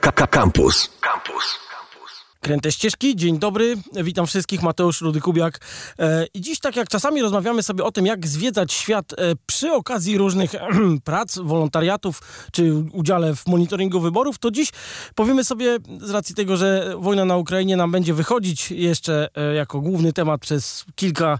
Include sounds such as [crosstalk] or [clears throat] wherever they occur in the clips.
Campus. Campus. Kręte ścieżki, dzień dobry, witam wszystkich, Mateusz Rudy-Kubiak. E, I dziś tak jak czasami rozmawiamy sobie o tym, jak zwiedzać świat e, przy okazji różnych [clears throat] prac, wolontariatów, czy udziale w monitoringu wyborów, to dziś powiemy sobie, z racji tego, że wojna na Ukrainie nam będzie wychodzić jeszcze e, jako główny temat przez kilka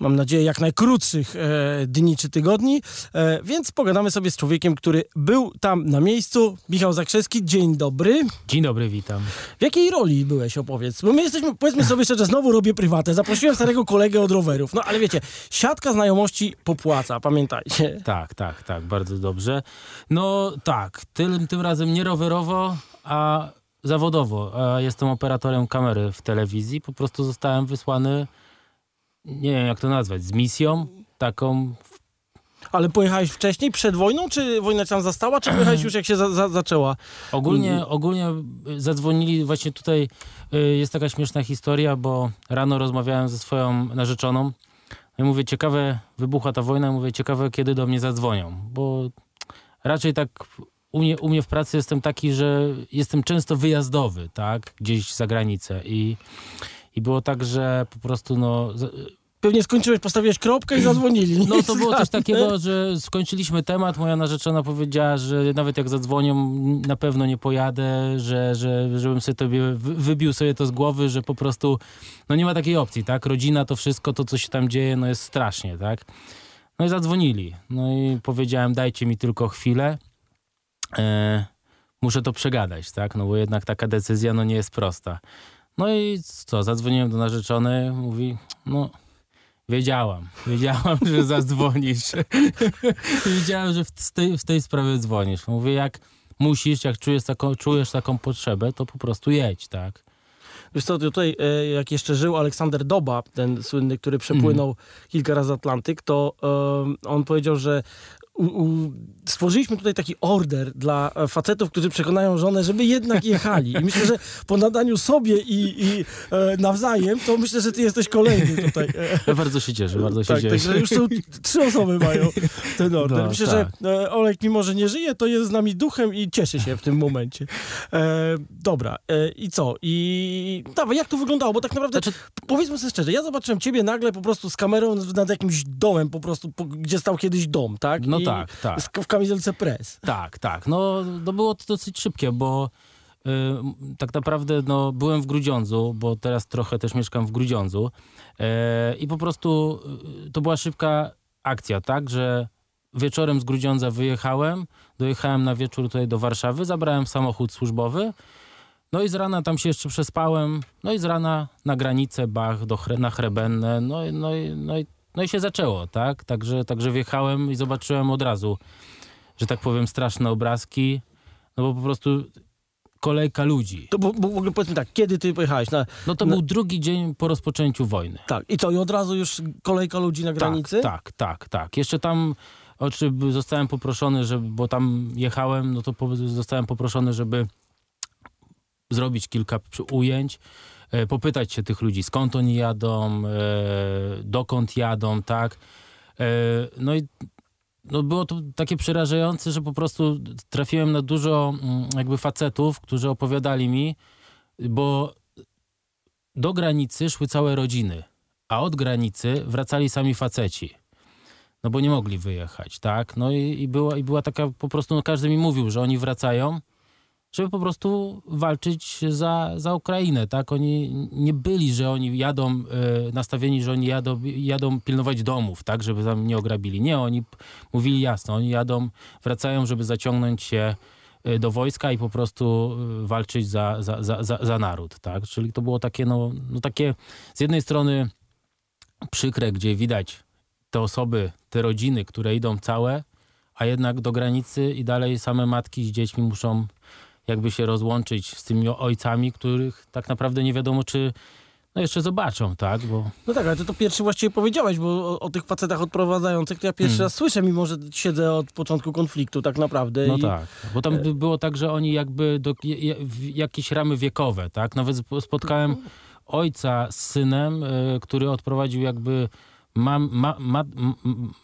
mam nadzieję, jak najkrótszych e, dni czy tygodni, e, więc pogadamy sobie z człowiekiem, który był tam na miejscu. Michał Zakrzewski, dzień dobry. Dzień dobry, witam. W jakiej roli byłeś, opowiedz? Bo my jesteśmy, powiedzmy sobie szczerze, znowu robię prywatę. Zaprosiłem starego kolegę od rowerów. No ale wiecie, siatka znajomości popłaca, pamiętajcie. Tak, tak, tak, bardzo dobrze. No tak, tym, tym razem nie rowerowo, a zawodowo. A jestem operatorem kamery w telewizji. Po prostu zostałem wysłany nie wiem jak to nazwać, z misją taką. Ale pojechałeś wcześniej, przed wojną, czy wojna cię tam zastała, czy pojechałeś już jak się za, za, zaczęła? Ogólnie, ogólnie zadzwonili, właśnie tutaj y, jest taka śmieszna historia, bo rano rozmawiałem ze swoją narzeczoną. I mówię, ciekawe, wybuchła ta wojna, mówię, ciekawe kiedy do mnie zadzwonią, bo raczej tak u mnie, u mnie w pracy jestem taki, że jestem często wyjazdowy, tak, gdzieś za granicę. I i było tak, że po prostu no... Pewnie skończyłeś, postawiłeś kropkę i zadzwonili. No to było coś takiego, że skończyliśmy temat, moja narzeczona powiedziała, że nawet jak zadzwonią, na pewno nie pojadę, że, że żebym sobie tobie wybił sobie to z głowy, że po prostu no nie ma takiej opcji, tak? Rodzina, to wszystko, to co się tam dzieje, no jest strasznie, tak? No i zadzwonili. No i powiedziałem, dajcie mi tylko chwilę. E, muszę to przegadać, tak? No bo jednak taka decyzja no nie jest prosta. No i co, zadzwoniłem do narzeczonej, mówi, no wiedziałam, wiedziałam, że zadzwonisz. [laughs] wiedziałam, że w tej, w tej sprawie dzwonisz. Mówię, jak musisz, jak czujesz taką, czujesz taką potrzebę, to po prostu jedź, tak? Wiesz co, tutaj e, jak jeszcze żył Aleksander Doba, ten słynny, który przepłynął mm. kilka razy Atlantyk, to um, on powiedział, że u, u, stworzyliśmy tutaj taki order dla e, facetów, którzy przekonają żonę, żeby jednak jechali. I myślę, że po nadaniu sobie i, i e, nawzajem, to myślę, że ty jesteś kolejny tutaj. Ja bardzo się cieszę, bardzo się tak, cieszę. Także już są trzy osoby mają ten order. No, myślę, tak. że Olek, mimo że nie żyje, to jest z nami duchem i cieszy się w tym momencie. E, dobra, e, i co? I dawaj, jak to wyglądało? Bo tak naprawdę, znaczy... powiedzmy sobie szczerze, ja zobaczyłem ciebie nagle po prostu z kamerą nad jakimś domem po prostu, po, gdzie stał kiedyś dom, tak? No I, tak, tak. W kamizelce pres. Tak, tak. No, no było to dosyć szybkie, bo y, tak naprawdę no, byłem w Grudziądzu, bo teraz trochę też mieszkam w Grudziądzu y, i po prostu y, to była szybka akcja, tak, że wieczorem z Grudziądza wyjechałem, dojechałem na wieczór tutaj do Warszawy, zabrałem samochód służbowy, no i z rana tam się jeszcze przespałem, no i z rana na granicę Bach, do, na Chrebenne, no, no, no, i no i się zaczęło, tak? Także, także wjechałem i zobaczyłem od razu, że tak powiem, straszne obrazki, no bo po prostu kolejka ludzi. To bo, bo w ogóle powiedzmy tak, kiedy ty pojechałeś? Na, no to na... był drugi dzień po rozpoczęciu wojny. Tak, i co, i od razu już kolejka ludzi na granicy? Tak, tak, tak, tak. Jeszcze tam oczy zostałem poproszony, żeby, bo tam jechałem, no to po, zostałem poproszony, żeby zrobić kilka ujęć. E, popytać się tych ludzi, skąd oni jadą, e, dokąd jadą, tak. E, no i no było to takie przerażające, że po prostu trafiłem na dużo mm, jakby facetów, którzy opowiadali mi, bo do granicy szły całe rodziny, a od granicy wracali sami faceci. No bo nie mogli wyjechać, tak? No i, i, była, i była taka po prostu, no każdy mi mówił, że oni wracają, żeby po prostu walczyć za, za Ukrainę, tak? Oni nie byli, że oni jadą, e, nastawieni, że oni jadą, jadą pilnować domów, tak? Żeby tam nie ograbili. Nie, oni mówili jasno, oni jadą, wracają, żeby zaciągnąć się e, do wojska i po prostu e, walczyć za, za, za, za, za naród, tak? Czyli to było takie, no, no takie z jednej strony przykre, gdzie widać te osoby, te rodziny, które idą całe, a jednak do granicy i dalej same matki z dziećmi muszą jakby się rozłączyć z tymi ojcami, których tak naprawdę nie wiadomo, czy no jeszcze zobaczą, tak? Bo... No tak, ale to, to pierwszy właściwie powiedziałeś, bo o, o tych facetach odprowadzających to ja pierwszy hmm. raz słyszę, mimo że siedzę od początku konfliktu tak naprawdę. No i... tak, bo tam e- było tak, że oni jakby do, jakieś ramy wiekowe, tak? Nawet spotkałem ojca z synem, y, który odprowadził jakby mam, ma, ma,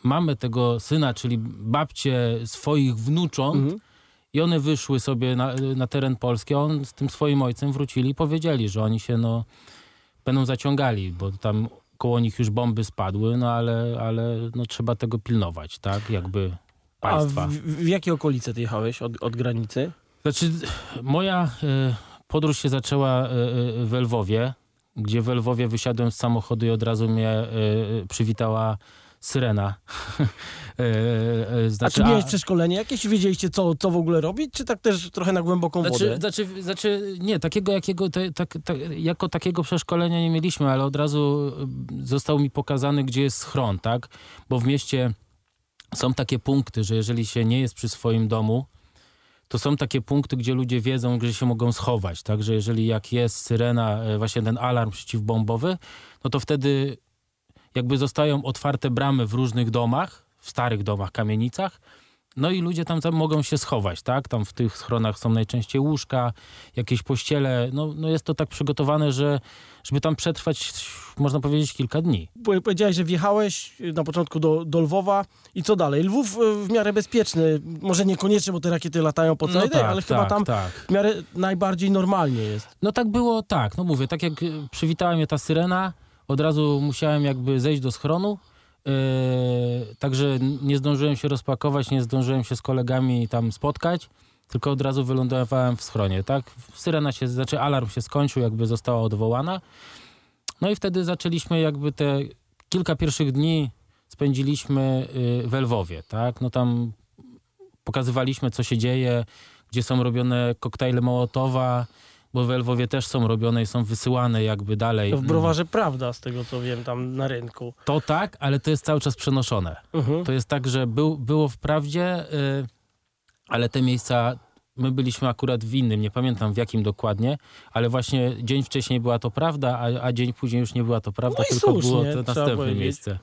mamę tego syna, czyli babcię swoich wnucząt, mhm I one wyszły sobie na, na teren Polski, a on z tym swoim ojcem wrócili i powiedzieli, że oni się no, będą zaciągali, bo tam koło nich już bomby spadły, no ale, ale no, trzeba tego pilnować, tak? Jakby A państwa. w, w jakie okolice ty jechałeś od, od granicy? Znaczy, moja e, podróż się zaczęła e, e, w Lwowie, gdzie w Lwowie wysiadłem z samochodu i od razu mnie e, przywitała syrena. [laughs] E, e, A znaczy, czy miałeś przeszkolenie jakieś? Wiedzieliście, co, co w ogóle robić? Czy tak też trochę na głęboką wodę? Znaczy, znaczy, znaczy nie, takiego jakiego, te, tak, tak, jako takiego przeszkolenia nie mieliśmy, ale od razu został mi pokazany, gdzie jest schron, tak? Bo w mieście są takie punkty, że jeżeli się nie jest przy swoim domu, to są takie punkty, gdzie ludzie wiedzą, gdzie się mogą schować, tak? Że jeżeli jak jest syrena, e, właśnie ten alarm przeciwbombowy, no to wtedy jakby zostają otwarte bramy w różnych domach, w starych domach, kamienicach, no i ludzie tam, tam mogą się schować, tak? Tam w tych schronach są najczęściej łóżka, jakieś pościele. No, no jest to tak przygotowane, że żeby tam przetrwać, można powiedzieć, kilka dni. Powiedziałeś, że wjechałeś na początku do, do Lwowa i co dalej? Lwów e, w miarę bezpieczny, może niekoniecznie, bo te rakiety latają po całej no no ale chyba tam tak. w miarę najbardziej normalnie jest. No tak było, tak. No mówię, tak jak y, przywitała mnie ta syrena, od razu musiałem jakby zejść do schronu. Yy, także nie zdążyłem się rozpakować, nie zdążyłem się z kolegami tam spotkać, tylko od razu wylądowałem w schronie, tak? Syrena się, znaczy alarm się skończył, jakby została odwołana. No i wtedy zaczęliśmy jakby te kilka pierwszych dni spędziliśmy yy, w Lwowie, tak? No tam pokazywaliśmy, co się dzieje, gdzie są robione koktajle Mołotowa, bo w Lwowie też są robione i są wysyłane jakby dalej. To w browarze prawda, z tego co wiem, tam na rynku. To tak, ale to jest cały czas przenoszone. Mhm. To jest tak, że był, było wprawdzie, y, ale te miejsca, my byliśmy akurat w innym, nie pamiętam w jakim dokładnie, ale właśnie dzień wcześniej była to prawda, a, a dzień później już nie była to prawda, No tylko słusznie, było to następne powiedzieć. miejsce.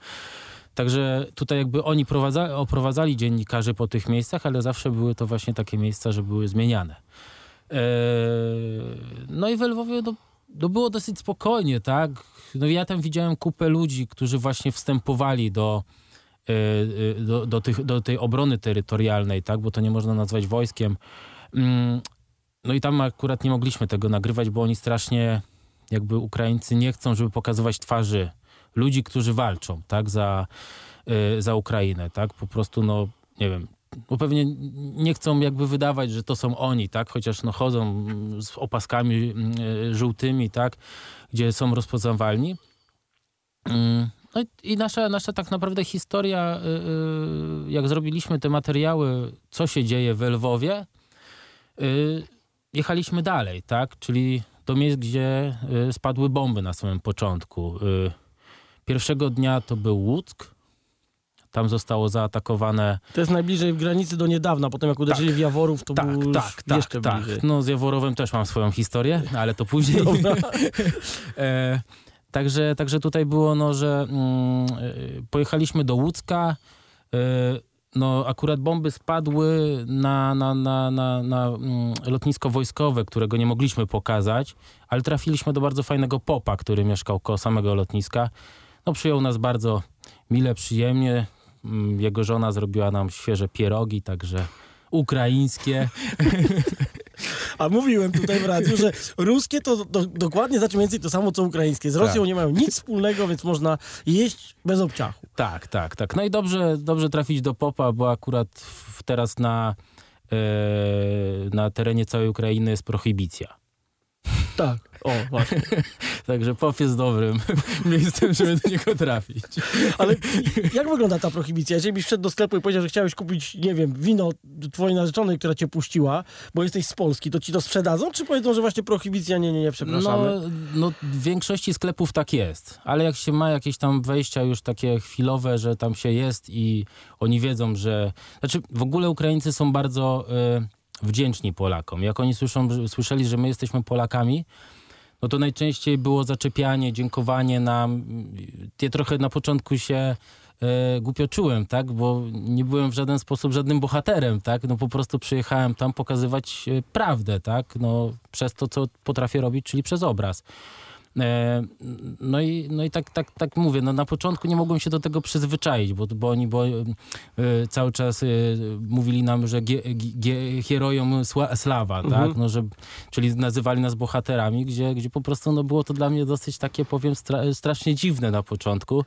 Także tutaj jakby oni prowadza, oprowadzali dziennikarzy po tych miejscach, ale zawsze były to właśnie takie miejsca, że były zmieniane. Eee, no i w Lwowie no, no było dosyć spokojnie, tak? No ja tam widziałem kupę ludzi, którzy właśnie wstępowali do, e, e, do, do, tych, do tej obrony terytorialnej, tak? Bo to nie można nazwać wojskiem. Mm, No i tam akurat nie mogliśmy tego nagrywać, bo oni strasznie, jakby Ukraińcy nie chcą, żeby pokazywać twarzy ludzi, którzy walczą, tak? Za, e, za Ukrainę, tak? Po prostu, no, nie wiem, bo pewnie nie chcą jakby wydawać, że to są oni, tak? Chociaż no chodzą z opaskami mm, e, żółtymi, tak? Gdzie są rozpoznawalni. Mm, No i- nasza, nasza tak naprawdę historia, y, y, jak zrobiliśmy te materiały, co się dzieje w Lwowie, jechaliśmy dalej, tak? Czyli do miejsc, gdzie spadły bomby na samym początku. Pierwszego dnia to był Łuck. Tam zostało zaatakowane To jest najbliżej w granicy do niedawna, potem jak uderzyli w Jaworów, to tak, było tak, tak, jeszcze tak. bliżej. No z Jaworowem też mam swoją historię, ale to później. [laughs] E, także, także tutaj było, no, że mm, e, pojechaliśmy do Łódzka. E, no, akurat bomby spadły na, na, na, na, na mm, lotnisko wojskowe, którego nie mogliśmy pokazać, ale trafiliśmy do bardzo fajnego popa, który mieszkał koło samego lotniska. No, przyjął nas bardzo mile, przyjemnie. Mm, Jego żona zrobiła nam świeże pierogi, także ukraińskie. [laughs] A mówiłem tutaj w radiu, że ruskie to do, dokładnie znaczy mniej więcej to samo co ukraińskie. Z Rosją Tak. nie mają nic wspólnego, więc można jeść bez obciachu. Tak, tak, tak. No i dobrze, dobrze trafić do popa, bo akurat teraz na, e, na terenie całej Ukrainy jest prohibicja. Tak. O, właśnie. [laughs] Także pop jest dobrym [laughs] miejscem, żeby do niego trafić. Ale jak wygląda ta prohibicja? Jeżeli byś wszedł do sklepu i powiedział, że chciałeś kupić, nie wiem, wino twojej narzeczonej, która cię puściła, bo jesteś z Polski, to ci to sprzedadzą? Czy powiedzą, że właśnie prohibicja, nie, nie, nie, przepraszamy? No, no, w większości sklepów tak jest, ale jak się ma jakieś tam wejścia już takie chwilowe, że tam się jest i oni wiedzą, że... Znaczy w ogóle Ukraińcy są bardzo e, wdzięczni Polakom. Jak oni słyszą, słyszeli, że my jesteśmy Polakami, no to najczęściej było zaczepianie, dziękowanie nam. Ja trochę na początku się e, głupio czułem, tak? Bo nie byłem w żaden sposób żadnym bohaterem, tak? No po prostu przyjechałem tam pokazywać e, prawdę, tak? No przez to, co potrafię robić, czyli przez obraz. E, no i, no i tak, tak, tak mówię, no na początku nie mogłem się do tego przyzwyczaić, bo, bo oni bo, e, cały czas e, mówili nam, że gie, gie, herojom sła, slawa, Mhm. tak? No, że, czyli nazywali nas bohaterami, gdzie, gdzie po prostu no, było to dla mnie dosyć takie, powiem, stra, strasznie dziwne na początku.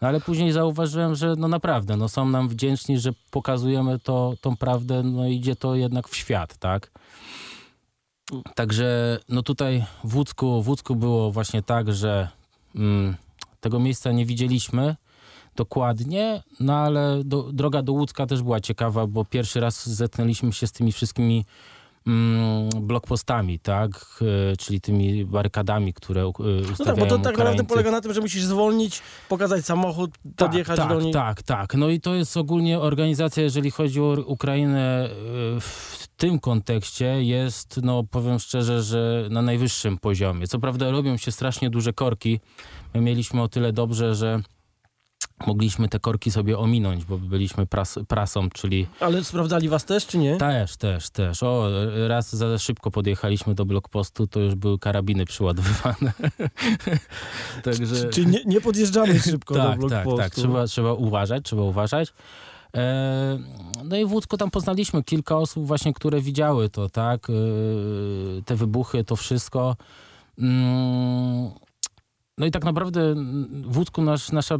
No ale później zauważyłem, że no naprawdę, no są nam wdzięczni, że pokazujemy to, tą prawdę, no idzie to jednak w świat, tak? Także no tutaj w Łódzku, w Łódzku było właśnie tak, że mm, tego miejsca nie widzieliśmy dokładnie, no ale do, droga do Łódzka też była ciekawa, bo pierwszy raz zetknęliśmy się z tymi wszystkimi blokpostami, tak? E, czyli tymi barykadami, które e, ustawiają No tak, bo to tak naprawdę Ukraińcy. polega na tym, że musisz zwolnić, pokazać samochód, podjechać tak, do tak, nich. Tak, tak. No i to jest ogólnie organizacja, jeżeli chodzi o Ukrainę e, w tym kontekście jest, no powiem szczerze, że na najwyższym poziomie. Co prawda robią się strasznie duże korki. My mieliśmy o tyle dobrze, że mogliśmy te korki sobie ominąć, bo byliśmy pras, prasą, czyli Ale sprawdzali was też, czy nie? też, też, też. O, raz za szybko podjechaliśmy do blokpostu, to już były karabiny przyładowywane. [laughs] Także... Czy nie, nie podjeżdżamy szybko do Tak, tak, blokpostu? tak. Trzeba, trzeba uważać, trzeba uważać. E, no i w Łódzku tam poznaliśmy kilka osób właśnie, które widziały to, tak? E, te wybuchy, to wszystko. No i tak naprawdę w Łódzku nasz, nasza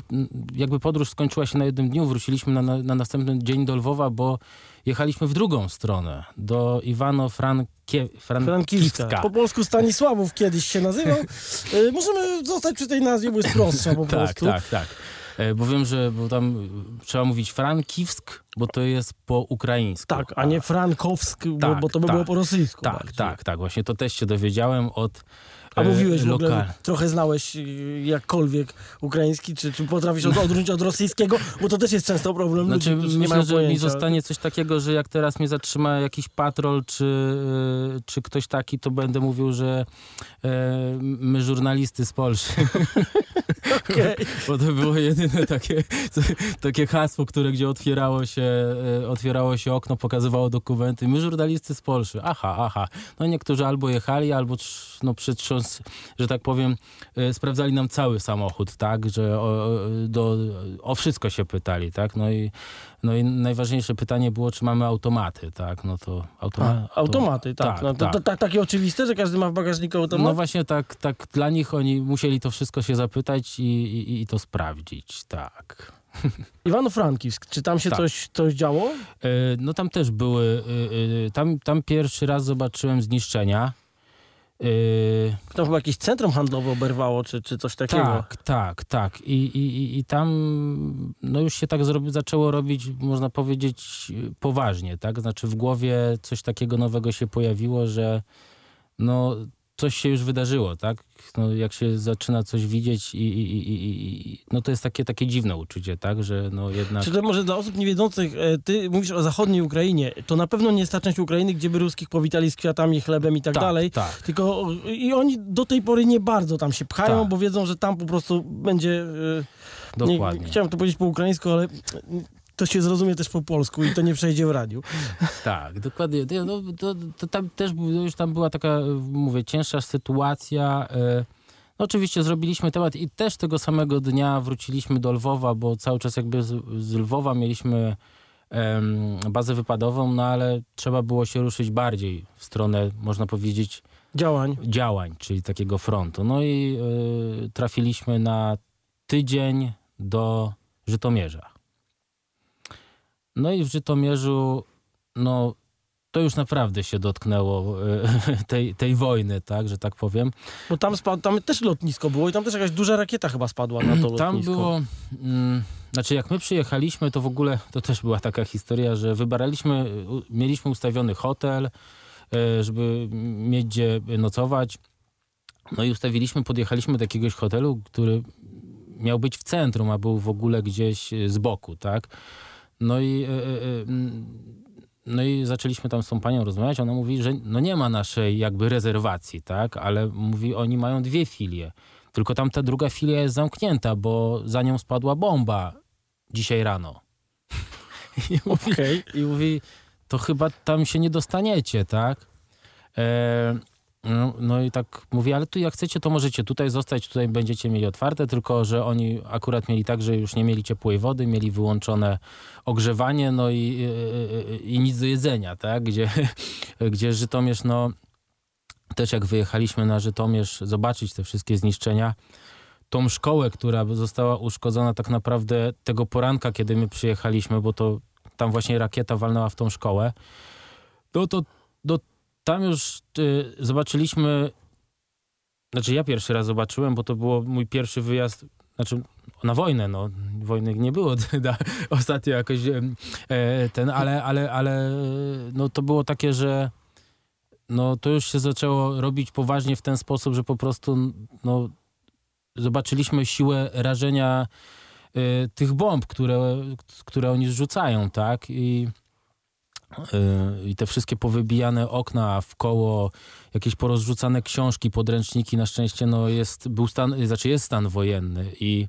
jakby podróż skończyła się na jednym dniu. Wróciliśmy na, na, na następny dzień do Lwowa, bo jechaliśmy w drugą stronę, do Iwano-Frankie, Frankiwska. Po polsku Stanisławów kiedyś się nazywał. E, Możemy zostać przy tej nazwie, bo jest prostsza po [laughs] Tak, prostu. tak, tak. E, Bo wiem, że bo tam trzeba mówić Frankiwsk, bo to jest po ukraińsku. Tak, a nie Frankowsk, bo, Tak, bo to by tak. było po rosyjsku. Tak, bardziej. tak, tak. Właśnie to też się dowiedziałem od A e, mówiłeś w ogóle, lokal- trochę znałeś y, jakkolwiek ukraiński, czy, czy potrafisz od, odróżnić od rosyjskiego? Bo to też jest często problem Znaczy, ludzi, którzy nie myślę, mają że mi zostanie coś takiego, że jak teraz mnie zatrzyma jakiś patrol, czy, e, czy ktoś taki, to będę mówił, że e, my żurnalisty z Polski. [laughs] Okej. [laughs] Bo to było jedyne takie, takie hasło, które gdzie otwierało się, e, otwierało się okno, pokazywało dokumenty. My żurnalisty z Polski. Aha, aha. No niektórzy albo jechali, albo no że tak powiem, e, sprawdzali nam cały samochód, tak, że o, do, o wszystko się pytali, tak. No i, no i najważniejsze pytanie było, czy mamy automaty, tak. No to automa- A, automaty, tak. tak, no, to, tak. to, tak takie oczywiste, że każdy ma w bagażniku automat? No właśnie tak, tak dla nich oni musieli to wszystko się zapytać i, i, i to sprawdzić, tak. [laughs] Iwano-Frankiwsk, czy tam się Tak. coś, coś działo? E, No tam też były, e, tam, tam pierwszy raz zobaczyłem zniszczenia. E, Tam chyba jakieś centrum handlowe oberwało, czy, czy coś takiego. Tak, tak, tak. I, i, i- i tam no już się tak zrobi, zaczęło robić, można powiedzieć, poważnie, tak? Znaczy w głowie coś takiego nowego się pojawiło, że no coś się już wydarzyło, tak? No, jak się zaczyna coś widzieć i, i, i, i- no to jest takie, takie dziwne uczucie, tak? Że no jednak... Czy to może dla osób niewiedzących, e, ty mówisz o zachodniej Ukrainie, to na pewno nie jest ta część Ukrainy, gdzie by ruskich powitali z kwiatami, chlebem i tak, dalej. Tak, Tylko i oni do tej pory nie bardzo tam się pchają, Tak. bo wiedzą, że tam po prostu będzie. e, Nie, dokładnie. chciałem to powiedzieć po ukraińsku, ale to się zrozumie też po polsku i to nie przejdzie w radiu. Tak, dokładnie. Nie, No, to, to tam też był- już tam była taka, mówię, cięższa sytuacja. e, No oczywiście zrobiliśmy temat i też tego samego dnia wróciliśmy do Lwowa, bo cały czas jakby z, z Lwowa mieliśmy em, bazę wypadową, no ale trzeba było się ruszyć bardziej w stronę, można powiedzieć, Działań. działań, czyli takiego frontu. No i e, trafiliśmy na tydzień do Żytomierza. No i w Żytomierzu, no to już naprawdę się dotknęło e, [laughs] tej, tej wojny, tak, że tak powiem. Bo tam, spadł, tam też lotnisko było i tam też jakaś duża rakieta chyba spadła na to [clears throat] lotnisko. Tam było, mm, znaczy jak my przyjechaliśmy, to w ogóle to też była taka historia, że wybraliśmy, u- mieliśmy ustawiony hotel, e, żeby mieć gdzie nocować. No i ustawiliśmy, podjechaliśmy do jakiegoś hotelu, który miał być w centrum, a był w ogóle gdzieś e, z boku, tak? No i, e, e, e, no i zaczęliśmy tam z tą panią rozmawiać. Ona mówi, że no nie ma naszej jakby rezerwacji, tak? Ale mówi, oni mają dwie filie. Tylko tam ta druga filia jest zamknięta, bo za nią spadła bomba dzisiaj rano. [laughs] I mówi, Okej. i mówi to chyba tam się nie dostaniecie, tak? E, no, no i tak mówię, ale tu jak chcecie, to możecie tutaj zostać, tutaj będziecie mieli otwarte, tylko że oni akurat mieli tak, że już nie mieli ciepłej wody, mieli wyłączone ogrzewanie, no i, i, i nic do jedzenia, tak? Gdzie, [laughs] gdzie Żytomierz, no też jak wyjechaliśmy na Żytomierz zobaczyć te wszystkie zniszczenia, tą szkołę, która została uszkodzona tak naprawdę tego poranka, kiedy my przyjechaliśmy, bo to tam właśnie rakieta walnęła w tą szkołę, no to no, tam już y, zobaczyliśmy, znaczy ja pierwszy raz zobaczyłem, bo to było mój pierwszy wyjazd, znaczy na wojnę, no wojny nie było [laughs] ostatnio jakoś e, ten, ale, ale, ale no to było takie, że no to już się zaczęło robić poważnie w ten sposób, że po prostu no zobaczyliśmy siłę rażenia y, tych bomb, które, które oni zrzucają, tak? I, y, I te wszystkie powybijane okna w koło, jakieś porozrzucane książki, podręczniki, na szczęście no jest, był stan, znaczy jest stan wojenny i,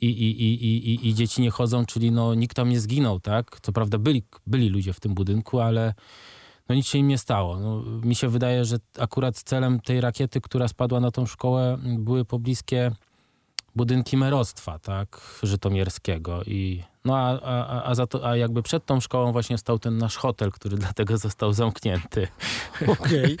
i, i, i, i, i dzieci nie chodzą, czyli no nikt tam nie zginął, tak? Co prawda byli, byli ludzie w tym budynku, ale no nic się im nie stało. No, mi się wydaje, że akurat celem tej rakiety, która spadła na tą szkołę, były pobliskie budynki merostwa, tak, żytomierskiego i no a, a, a, za to, a jakby przed tą szkołą właśnie stał ten nasz hotel, który [laughs] dlatego został zamknięty. Okej. Okay.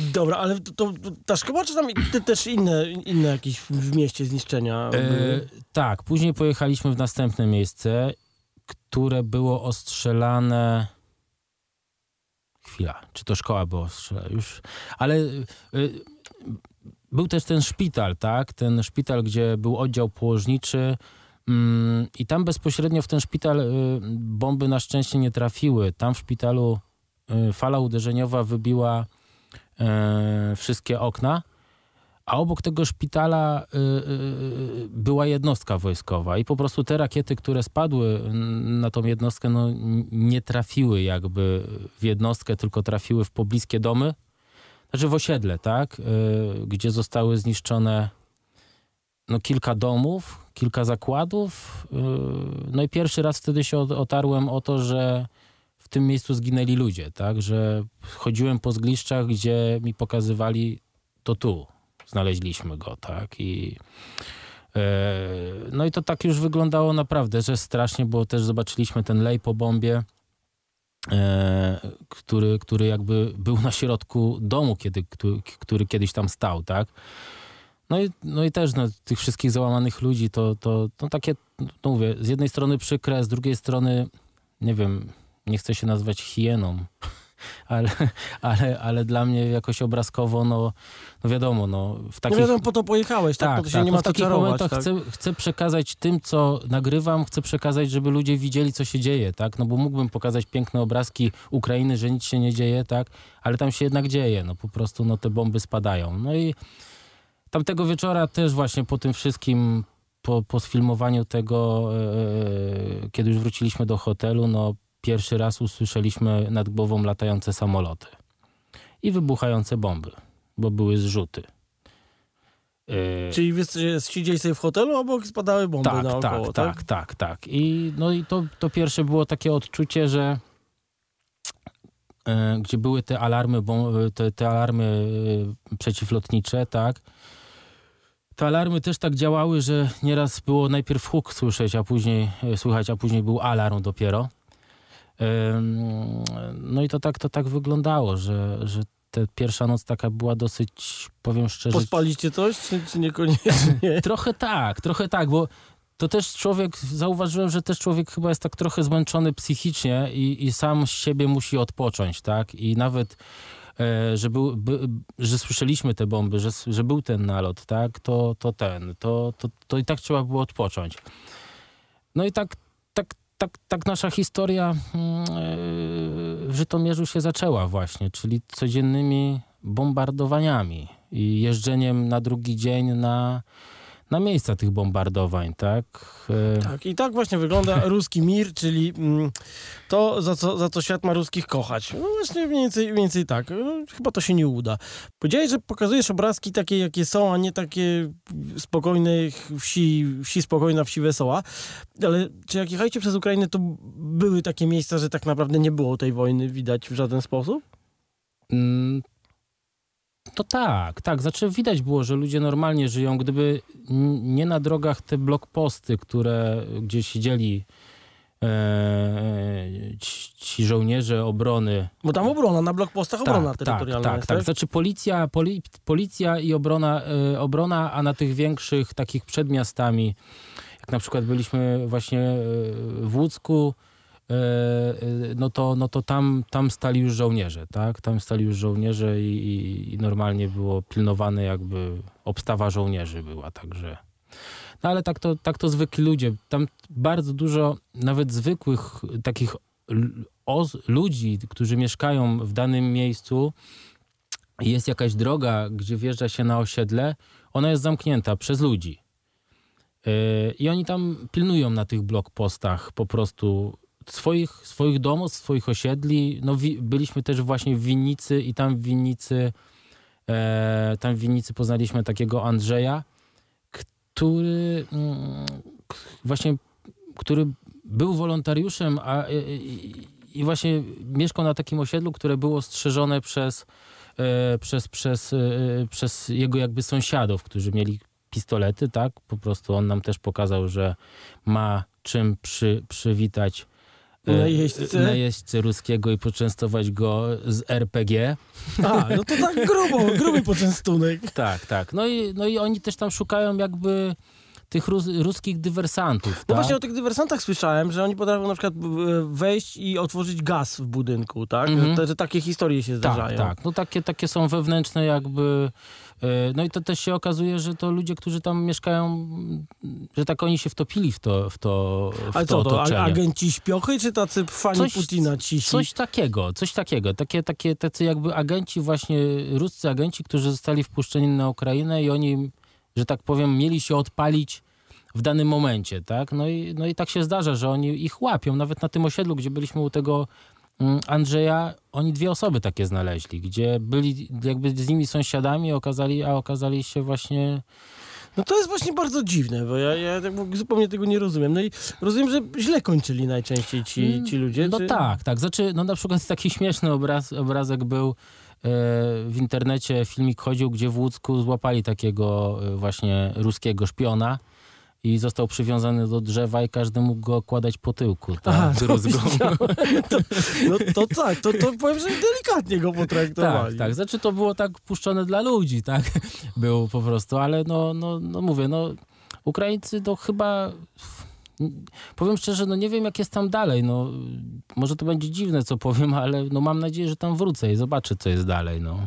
[laughs] Dobra, ale to, to, ta szkoła, czy tam te, też inne, inne jakieś w mieście zniszczenia? E, tak, później pojechaliśmy w następne miejsce, które było ostrzelane chwila, czy to szkoła była ostrzelana już, ale y, był też ten szpital, tak? Ten szpital, gdzie był oddział położniczy. Mm, I tam bezpośrednio w ten szpital y, bomby na szczęście nie trafiły. Tam w szpitalu y, fala uderzeniowa wybiła y, wszystkie okna, a obok tego szpitala była jednostka wojskowa. I po prostu te rakiety, które spadły na tą jednostkę, no, nie trafiły jakby w jednostkę, tylko trafiły w pobliskie domy znaczy w osiedle, tak, yy, gdzie zostały zniszczone no, kilka domów, kilka zakładów. Yy, no i pierwszy raz wtedy się otarłem o to, że w tym miejscu zginęli ludzie, tak, że chodziłem po zgliszczach, gdzie mi pokazywali, to tu znaleźliśmy go, tak, i yy, no i to tak już wyglądało naprawdę, że strasznie, bo też zobaczyliśmy ten lej po bombie, E, który, który jakby był na środku domu, kiedy, który, który kiedyś tam stał, tak? No i, no i też no, tych wszystkich załamanych ludzi to, to, to takie, no mówię, z jednej strony przykre, z drugiej strony, nie wiem, nie chcę się nazwać hieną, ale, [laughs] ale, ale dla mnie jakoś obrazkowo, no, no wiadomo, no w takich... No wiadomo, po to pojechałeś, tak? tak, to się tak, nie ma no w takich momentach tak? chcę, chcę przekazać tym, co nagrywam, chcę przekazać, żeby ludzie widzieli, co się dzieje, tak? No bo mógłbym pokazać piękne obrazki Ukrainy, że nic się nie dzieje, tak? Ale tam się jednak dzieje, no po prostu, no te bomby spadają. No i tamtego wieczora też właśnie po tym wszystkim po, po sfilmowaniu tego, yy, kiedy już wróciliśmy do hotelu, no pierwszy raz usłyszeliśmy nad głową latające samoloty i wybuchające bomby, bo były zrzuty. Yy... Czyli wy siedzieli sobie w hotelu, obok spadały bomby tak, naokoło, tak? Tak, tak, tak, tak. I, no i to, to pierwsze było takie odczucie, że yy, gdzie były te alarmy, te, te alarmy yy, przeciwlotnicze, tak, te alarmy też tak działały, że nieraz było najpierw huk słyszeć, a później yy, słychać, a później był alarm dopiero. No i to tak, to tak wyglądało, że, że ta pierwsza noc taka była dosyć, powiem szczerze... Pospaliście coś, czy, czy niekoniecznie? [laughs] trochę tak, trochę tak, bo to też człowiek, zauważyłem, że też człowiek chyba jest tak trochę zmęczony psychicznie i, i sam z siebie musi odpocząć, tak? I nawet, e, że, był, by, że słyszeliśmy te bomby, że, że był ten nalot, tak? To, to ten, to, to, to i tak trzeba było odpocząć. No i tak, tak tak, nasza historia mm, e, w Żytomierzu się zaczęła właśnie, czyli codziennymi bombardowaniami i jeżdżeniem na drugi dzień na na miejsca tych bombardowań, tak? E, tak, i tak właśnie wygląda [laughs] ruski mir, czyli mm, to, za co, za co świat ma ruskich kochać. No właśnie mniej więcej, mniej więcej tak. No, chyba to się nie uda. Powiedziałeś, że pokazujesz obrazki takie, jakie są, a nie takie spokojne wsi, wsi spokojna, wsi wesoła. Ale czy jak jechaliście przez Ukrainę, to były takie miejsca, że tak naprawdę nie było tej wojny widać w żaden sposób? Mm, To tak, tak. Znaczy widać było, że ludzie normalnie żyją. Gdyby nie na drogach te blokposty, które gdzie siedzieli e, ci, ci żołnierze obrony. Bo tam obrona, na blokpostach obrona tak, terytorialna tak, jest, tak, tak. Znaczy policja, poli, policja i obrona, e, obrona, a na tych większych takich przed miastami, jak na przykład byliśmy właśnie e, w Łódzku, e, e, no to, no to tam, tam stali już żołnierze, tak? Tam stali już żołnierze i, i, i normalnie było pilnowane jakby obstawa żołnierzy była, także... No ale tak to, tak to zwykli ludzie. Tam bardzo dużo nawet zwykłych takich ludzi, którzy mieszkają w danym miejscu, jest jakaś droga, gdzie wjeżdża się na osiedle, ona jest zamknięta przez ludzi. Yy, I oni tam pilnują na tych blokpostach po prostu swoich, swoich domów, swoich osiedli. No, wi- byliśmy też właśnie w Winnicy i tam w Winnicy, e, tam w Winnicy poznaliśmy takiego Andrzeja, który mm, właśnie, który był wolontariuszem, a i, i właśnie mieszkał na takim osiedlu, które było strzeżone przez, e, przez, przez, e, przez jego jakby sąsiadów, którzy mieli pistolety, tak? Po prostu on nam też pokazał, że ma czym przy, przywitać e, Najeźdźcę? najeźdźcę ruskiego i poczęstować go z RPG. A, no to tak grubo, gruby poczęstunek. Tak, tak. No i, no i oni też tam szukają jakby tych rus, ruskich dywersantów. No tak? właśnie o tych dywersantach słyszałem, że oni potrafią na przykład e, wejść i otworzyć gaz w budynku, tak? Mhm. Że, że takie historie się zdarzają. Tak, tak. No takie, takie są wewnętrzne jakby... e, No i to też się okazuje, że to ludzie, którzy tam mieszkają, że tak oni się wtopili w to, w to, w Ale to co to, otoczenie. agenci śpiochy, czy tacy fani Coś- Putina cisi? Coś takiego, coś takiego. Takie, takie, tacy jakby agenci właśnie, ruscy agenci, którzy zostali wpuszczeni na Ukrainę i oni, że tak powiem, mieli się odpalić w danym momencie, tak? No i, no i tak się zdarza, że oni ich łapią. Nawet na tym osiedlu, gdzie byliśmy u tego mm, Andrzeja, oni dwie osoby takie znaleźli, gdzie byli jakby z nimi sąsiadami, okazali, a okazali się właśnie... No to jest właśnie bardzo dziwne, bo ja, ja tak zupełnie tego nie rozumiem. No i rozumiem, że źle kończyli najczęściej ci, ci ludzie. No czy... tak, tak. Znaczy, no na przykład [laughs] taki śmieszny obraz, obrazek był e, w internecie, filmik chodził, gdzie w Łódzku złapali takiego e, właśnie ruskiego szpiona i został przywiązany do drzewa i każdy mógł go okładać po tyłku. Aha, Tak, to druzgą. widziałem. [laughs] to, no to tak, to, to powiem, że delikatnie go Tak, potraktowali. tak. Znaczy to było tak puszczone dla ludzi, tak? [laughs] Było po prostu, ale no, no, no mówię, no Ukraińcy to chyba... Powiem szczerze, no nie wiem jak jest tam dalej, no może to będzie dziwne co powiem, ale no mam nadzieję, że tam wrócę i zobaczę co jest dalej, no.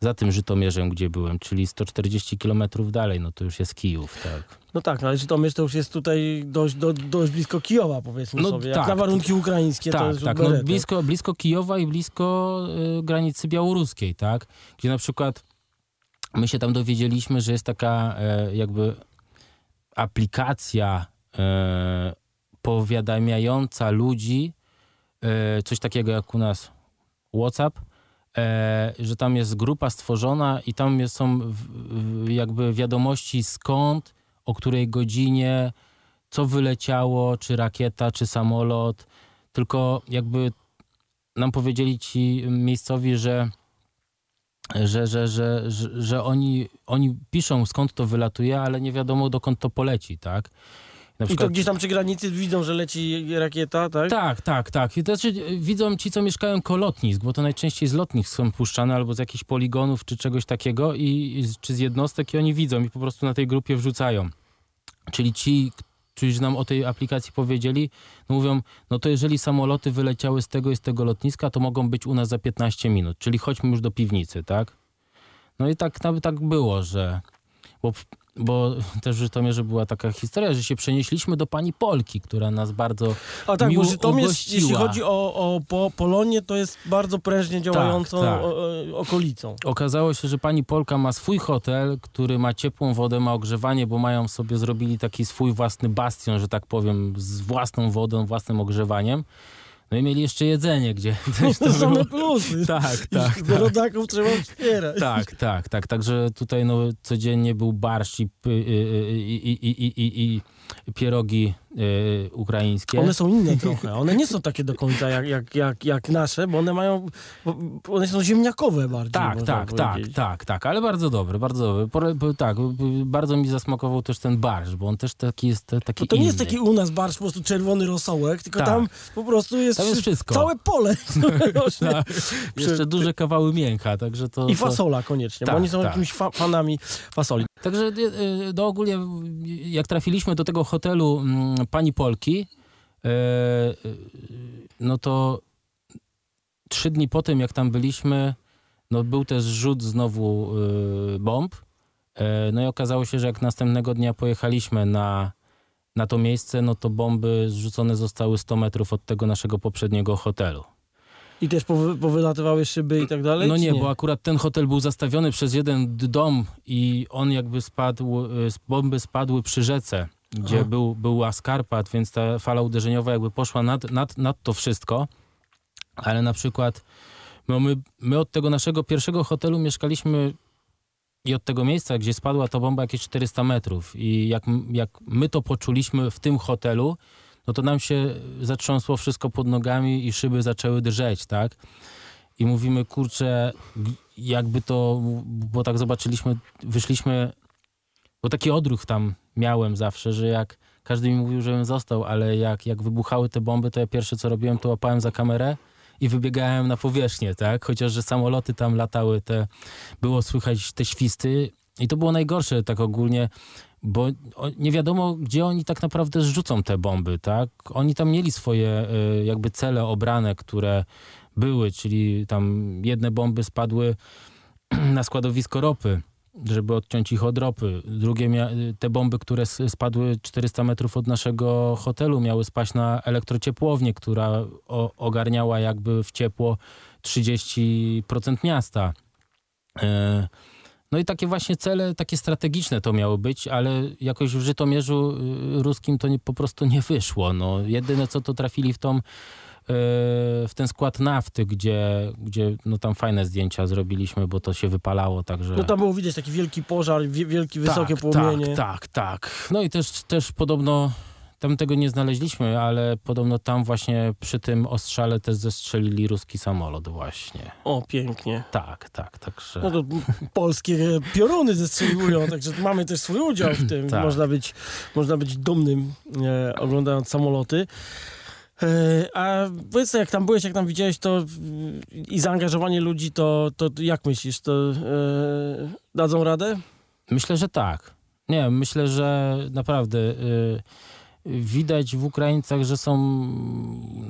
Za tym Żytomierzem, gdzie byłem, czyli 140 kilometrów dalej, no to już jest Kijów, tak. No tak, no ale Żytomierz to już jest tutaj dość, do, dość blisko Kijowa, powiedzmy No sobie. Jak tak. na warunki ukraińskie to tak, jest tak. No, blisko, blisko Kijowa i blisko y, granicy białoruskiej, tak? Gdzie na przykład my się tam dowiedzieliśmy, że jest taka e, jakby aplikacja e, powiadamiająca ludzi, e, coś takiego jak u nas WhatsApp, że tam jest grupa stworzona i tam są jakby wiadomości skąd, o której godzinie, co wyleciało, czy rakieta, czy samolot. Tylko jakby nam powiedzieli ci miejscowi, że, że, że, że, że oni, oni piszą skąd to wylatuje, ale nie wiadomo dokąd to poleci, tak? Na I to gdzieś tam przy granicy widzą, że leci rakieta, tak? tak, tak, tak. I to znaczy, e, widzą ci, co mieszkają koło lotnisk, bo to najczęściej z lotnisk są puszczane albo z jakichś poligonów czy czegoś takiego, i, czy z jednostek i oni widzą i po prostu na tej grupie wrzucają. Czyli ci, którzy nam o tej aplikacji powiedzieli, no mówią, no to jeżeli samoloty wyleciały z tego i z tego lotniska, to mogą być u nas za 15 minut, czyli chodźmy już do piwnicy, tak? No i tak, tak, tak było, że... Bo, bo też w Żytomierze była taka historia, że się przenieśliśmy do pani Polki, która nas bardzo A tak, miło bo Żytomierz, ugościła. jeśli chodzi o, o po, Polonię, to jest bardzo prężnie działającą tak. O, o, okolicą. Okazało się, że pani Polka ma swój hotel, który ma ciepłą wodę, ma ogrzewanie, bo mają sobie, zrobili taki swój własny bastion, że tak powiem, z własną wodą, własnym ogrzewaniem. No i mieli jeszcze jedzenie, gdzie [laughs] też to same było. plusy. [laughs] Tak, tak, I Rodaków trzeba wspierać. tak, tak, tak. Także tutaj no, codziennie był barszcz i, i, i, i, i, i, i pierogi y, ukraińskie. One są inne [laughs] trochę. One nie są takie do końca jak, jak, jak, jak nasze, bo one mają. Bo one są ziemniakowe bardziej. Tak, tak, tak, tak, tak, ale bardzo dobre, bardzo dobre. Tak, bardzo mi zasmakował też ten barsz, bo on też taki jest taki. Bo to nie inny. jest taki u nas barsz, po prostu czerwony rosołek, tylko Tak. tam po prostu jest, Tam jest wszystko. całe pole. [laughs] Tak. Jeszcze duże kawały mięcha, także to. I fasola koniecznie, Tak, bo oni są tak. jakimiś fa fanami fasoli. Także y, y, do ogólnie, y, jak trafiliśmy do tego hotelu mm, pani Polki, y, no to trzy dni po tym, jak tam byliśmy, no był też rzut znowu bomb. Y, No i okazało się, że jak następnego dnia pojechaliśmy na, na to miejsce, no to bomby zrzucone zostały 100 metrów od tego naszego poprzedniego hotelu. I też powy powylatywały szyby i tak dalej? No czy nie, bo akurat ten hotel był zastawiony przez jeden dom i on jakby spadł, y, bomby spadły przy rzece, gdzie Aha. był, była skarpat, więc ta fala uderzeniowa jakby poszła nad, nad, nad to wszystko. Ale na przykład no my, my od tego naszego pierwszego hotelu mieszkaliśmy i od tego miejsca, gdzie spadła ta bomba jakieś 400 metrów. I jak, jak my to poczuliśmy w tym hotelu, no to nam się zatrząsło wszystko pod nogami i szyby zaczęły drżeć, tak? I mówimy, kurczę, jakby to, bo tak zobaczyliśmy, wyszliśmy, bo taki odruch tam miałem zawsze, że jak każdy mi mówił, żebym został, ale jak, jak wybuchały te bomby, to ja pierwsze co robiłem, to łapałem za kamerę i wybiegałem na powierzchnię, tak? Chociaż, że samoloty tam latały, te, było słychać te świsty i to było najgorsze tak ogólnie, bo nie wiadomo, gdzie oni tak naprawdę zrzucą te bomby, tak? Oni tam mieli swoje y, jakby cele obrane, które były, czyli tam jedne bomby spadły [clears throat] na składowisko ropy, żeby odciąć ich od ropy. Drugie, mia- te bomby, które spadły 400 metrów od naszego hotelu, miały spaść na elektrociepłownię, która ogarniała jakby w ciepło 30% miasta. E, No i takie właśnie cele, takie strategiczne to miało być, ale jakoś w Żytomierzu y, ruskim to nie, po prostu nie wyszło. No, jedyne co to trafili w tą y, w ten skład nafty, gdzie, gdzie no tam fajne zdjęcia zrobiliśmy, bo to się wypalało, także... No tam było widać taki wielki pożar, wie- wielkie, wysokie tak, płomienie. Tak, tak, tak. No i też, też podobno, tam tego nie znaleźliśmy, ale podobno tam właśnie przy tym ostrzale też zestrzelili ruski samolot właśnie. O, pięknie. Tak, tak, także... No to polskie pioruny zestrzeliwują, także mamy też swój udział w tym. [clears throat] Tak. Można, być, można być dumnym e, oglądając samoloty. E, a powiedz, jak tam byłeś, jak tam widziałeś to mm, i zaangażowanie ludzi, to, to jak myślisz, to e, dadzą radę? Myślę, że tak. Nie, myślę, że naprawdę y, widać w Ukraińcach, że są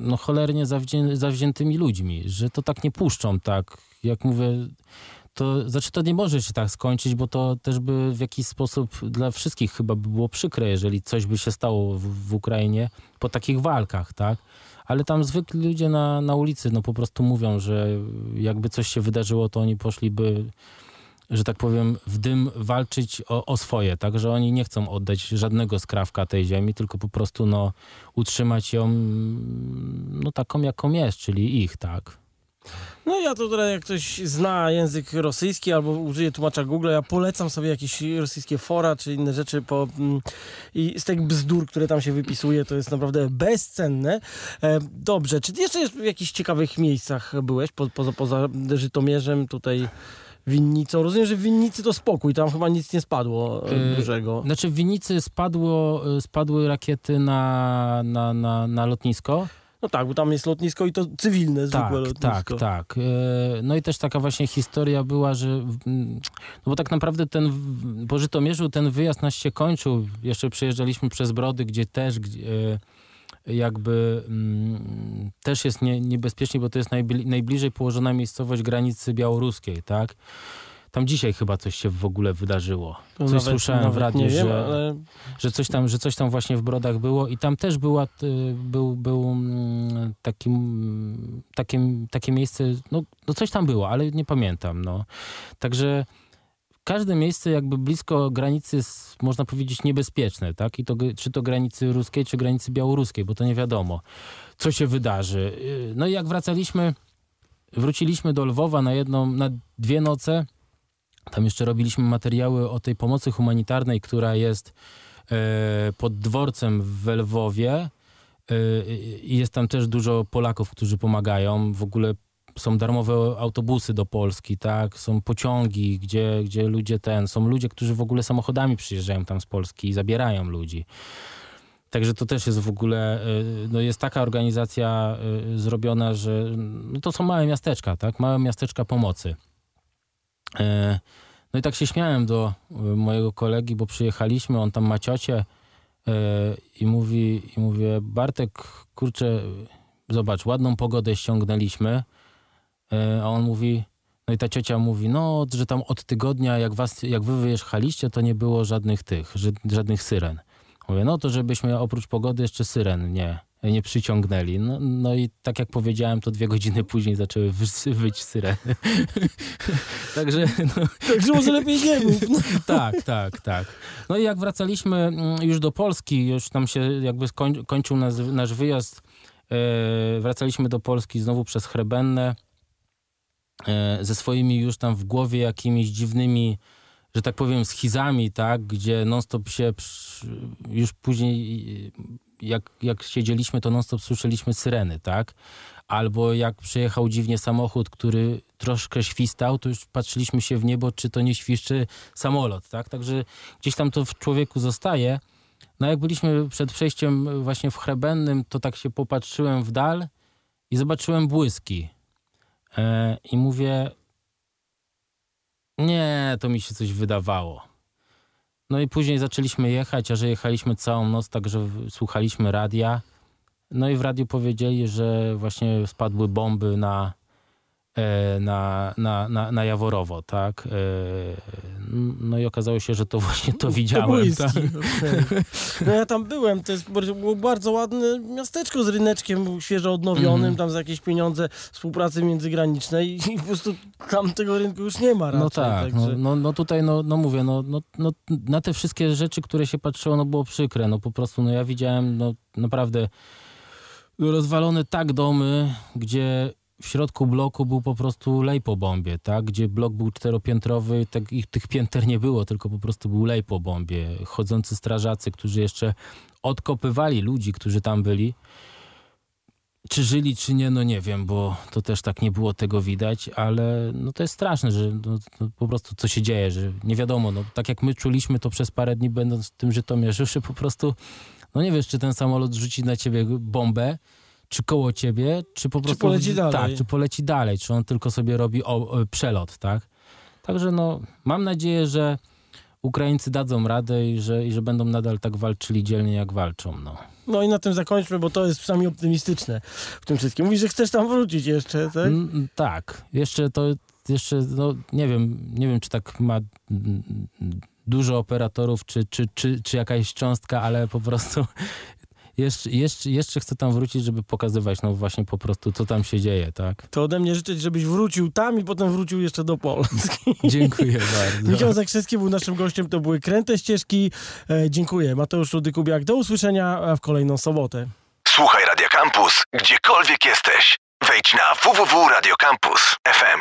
no, cholernie zawzię, zawziętymi ludźmi, że to tak nie puszczą, tak. Jak mówię, to znaczy to nie może się tak skończyć, bo to też by w jakiś sposób dla wszystkich chyba by było przykre, jeżeli coś by się stało w, w Ukrainie po takich walkach, tak. Ale tam zwykli ludzie na, na ulicy no po prostu mówią, że jakby coś się wydarzyło, to oni poszliby że tak powiem, w dym walczyć o, o swoje, tak, że oni nie chcą oddać żadnego skrawka tej ziemi, tylko po prostu no, utrzymać ją no, taką, jaką jest, czyli ich, tak. No ja to tutaj, jak ktoś zna język rosyjski albo użyje tłumacza Google, ja polecam sobie jakieś rosyjskie fora czy inne rzeczy po, mm, i z tych bzdur, które tam się wypisuje, to jest naprawdę bezcenne. E, dobrze, czy jeszcze w jakichś ciekawych miejscach byłeś, po, poza, poza Żytomierzem, tutaj Winnicą? Rozumiem, że w Winnicy to spokój, tam chyba nic nie spadło e, E, dużego. Znaczy w Winnicy spadło, spadły rakiety na, na, na, na lotnisko. No tak, bo tam jest lotnisko i to cywilne, zwykłe Tak, lotnisko. tak, tak. E, No i też taka właśnie historia była, że no bo tak naprawdę ten po Żytomierzu ten wyjazd nasz się kończył. Jeszcze przejeżdżaliśmy przez Brody, gdzie też gdzie, e, jakby mm, też jest nie, niebezpiecznie, bo to jest najbli, najbliżej położona miejscowość granicy białoruskiej, tak? Tam dzisiaj chyba coś się w ogóle wydarzyło. Coś nawet- słyszałem w nawet radiu, nie wiem, że, ale że coś tam, że coś tam właśnie w Brodach było i tam też była, y, był, był mm, taki, mm, takie, takie miejsce, no, no coś tam było, ale nie pamiętam, no. Także każde miejsce jakby blisko granicy jest, można powiedzieć, niebezpieczne, tak? I to, czy to granicy ruskiej, czy granicy białoruskiej, bo to nie wiadomo, co się wydarzy. Y, No i jak wracaliśmy, wróciliśmy do Lwowa na jedną, na dwie noce, tam jeszcze robiliśmy materiały o tej pomocy humanitarnej, która jest pod dworcem w Lwowie. I jest tam też dużo Polaków, którzy pomagają. W ogóle są darmowe autobusy do Polski, tak? Są pociągi, gdzie, gdzie ludzie ten, są ludzie, którzy w ogóle samochodami przyjeżdżają tam z Polski i zabierają ludzi. Także to też jest w ogóle, y, no jest taka organizacja y, zrobiona, że no to są małe miasteczka, tak? Małe miasteczka pomocy. E, no i tak się śmiałem do y, mojego kolegi, bo przyjechaliśmy, on tam ma ciocię e, i mówi, i mówię, Bartek, kurczę, zobacz, ładną pogodę ściągnęliśmy, a on mówi, no i ta ciocia mówi, no, że tam od tygodnia, jak, was, jak wy wyjechaliście, to nie było żadnych tych, żadnych syren. Mówię, no to żebyśmy oprócz pogody jeszcze syren nie, nie przyciągnęli. No, no i tak jak powiedziałem, to dwie godziny później zaczęły wyć syreny. [laughs] Także... No. Także może lepiej nie mów. No. [laughs] tak, tak, tak. No i jak wracaliśmy mm, już do Polski, już tam się jakby skoń, kończył nasz, nasz wyjazd, e, wracaliśmy do Polski znowu przez Chrebennę, e, ze swoimi już tam w głowie jakimiś dziwnymi że tak powiem, schizami, tak, gdzie non-stop się już później, jak, jak siedzieliśmy, to non-stop słyszeliśmy syreny, tak? Albo jak przyjechał dziwnie samochód, który troszkę świstał, to już patrzyliśmy się w niebo, czy to nie świszczy samolot, tak? Także gdzieś tam to w człowieku zostaje. No jak byliśmy przed przejściem właśnie w Chrebennym, to tak się popatrzyłem w dal i zobaczyłem błyski. E, I mówię, nie, to mi się coś wydawało. No i później zaczęliśmy jechać, a że jechaliśmy całą noc, także słuchaliśmy radia. No i w radiu powiedzieli, że właśnie spadły bomby na, na, na, na, na Jaworowo, tak? E, no i okazało się, że to właśnie to widziałem. Tak? Okay. No ja tam byłem, to jest było bardzo ładne miasteczko z ryneczkiem świeżo odnowionym, mm. tam za jakieś pieniądze współpracy międzygranicznej i po prostu tam tego rynku już nie ma raczej, No tak, no, także... no, no, no tutaj no, no mówię, no, no, no na te wszystkie rzeczy, które się patrzyło, no było przykre, no po prostu no ja widziałem no naprawdę rozwalone tak domy, gdzie w środku bloku był po prostu lej po bombie, tak? Gdzie blok był czteropiętrowy, tak, ich, tych pięter nie było, tylko po prostu był lej po bombie. Chodzący strażacy, którzy jeszcze odkopywali ludzi, którzy tam byli. Czy żyli, czy nie, no nie wiem, bo to też tak nie było tego widać, ale no to jest straszne, że no, no po prostu co się dzieje, że nie wiadomo, no tak jak my czuliśmy to przez parę dni będąc w tym Żytomierzu, że po prostu, no nie wiesz, czy ten samolot rzuci na ciebie bombę, czy koło ciebie, czy po prostu... Czy poleci dalej. Tak, czy poleci dalej, czy on tylko sobie robi o, o, przelot, tak? Także no, mam nadzieję, że Ukraińcy dadzą radę i że, i że będą nadal tak walczyli dzielnie, jak walczą, no. No i na tym zakończmy, bo to jest przynajmniej optymistyczne w tym wszystkim. Mówisz, że chcesz tam wrócić jeszcze, tak? Mm, tak. Jeszcze to, jeszcze, no nie wiem, nie wiem, czy tak ma dużo operatorów, czy, czy, czy, czy jakaś cząstka, ale po prostu jeszcze, jeszcze, jeszcze chcę tam wrócić, żeby pokazywać no właśnie po prostu, co tam się dzieje, tak? To ode mnie życzę, żebyś wrócił tam i potem wrócił jeszcze do Polski. [laughs] Dziękuję bardzo. Michał Zakrzewski był naszym gościem, to były Kręte Ścieżki. E, dziękuję. Mateusz Rudy-Kubiak, do usłyszenia w kolejną sobotę. Słuchaj Radio Campus, gdziekolwiek jesteś. Wejdź na www.radiocampus.fm.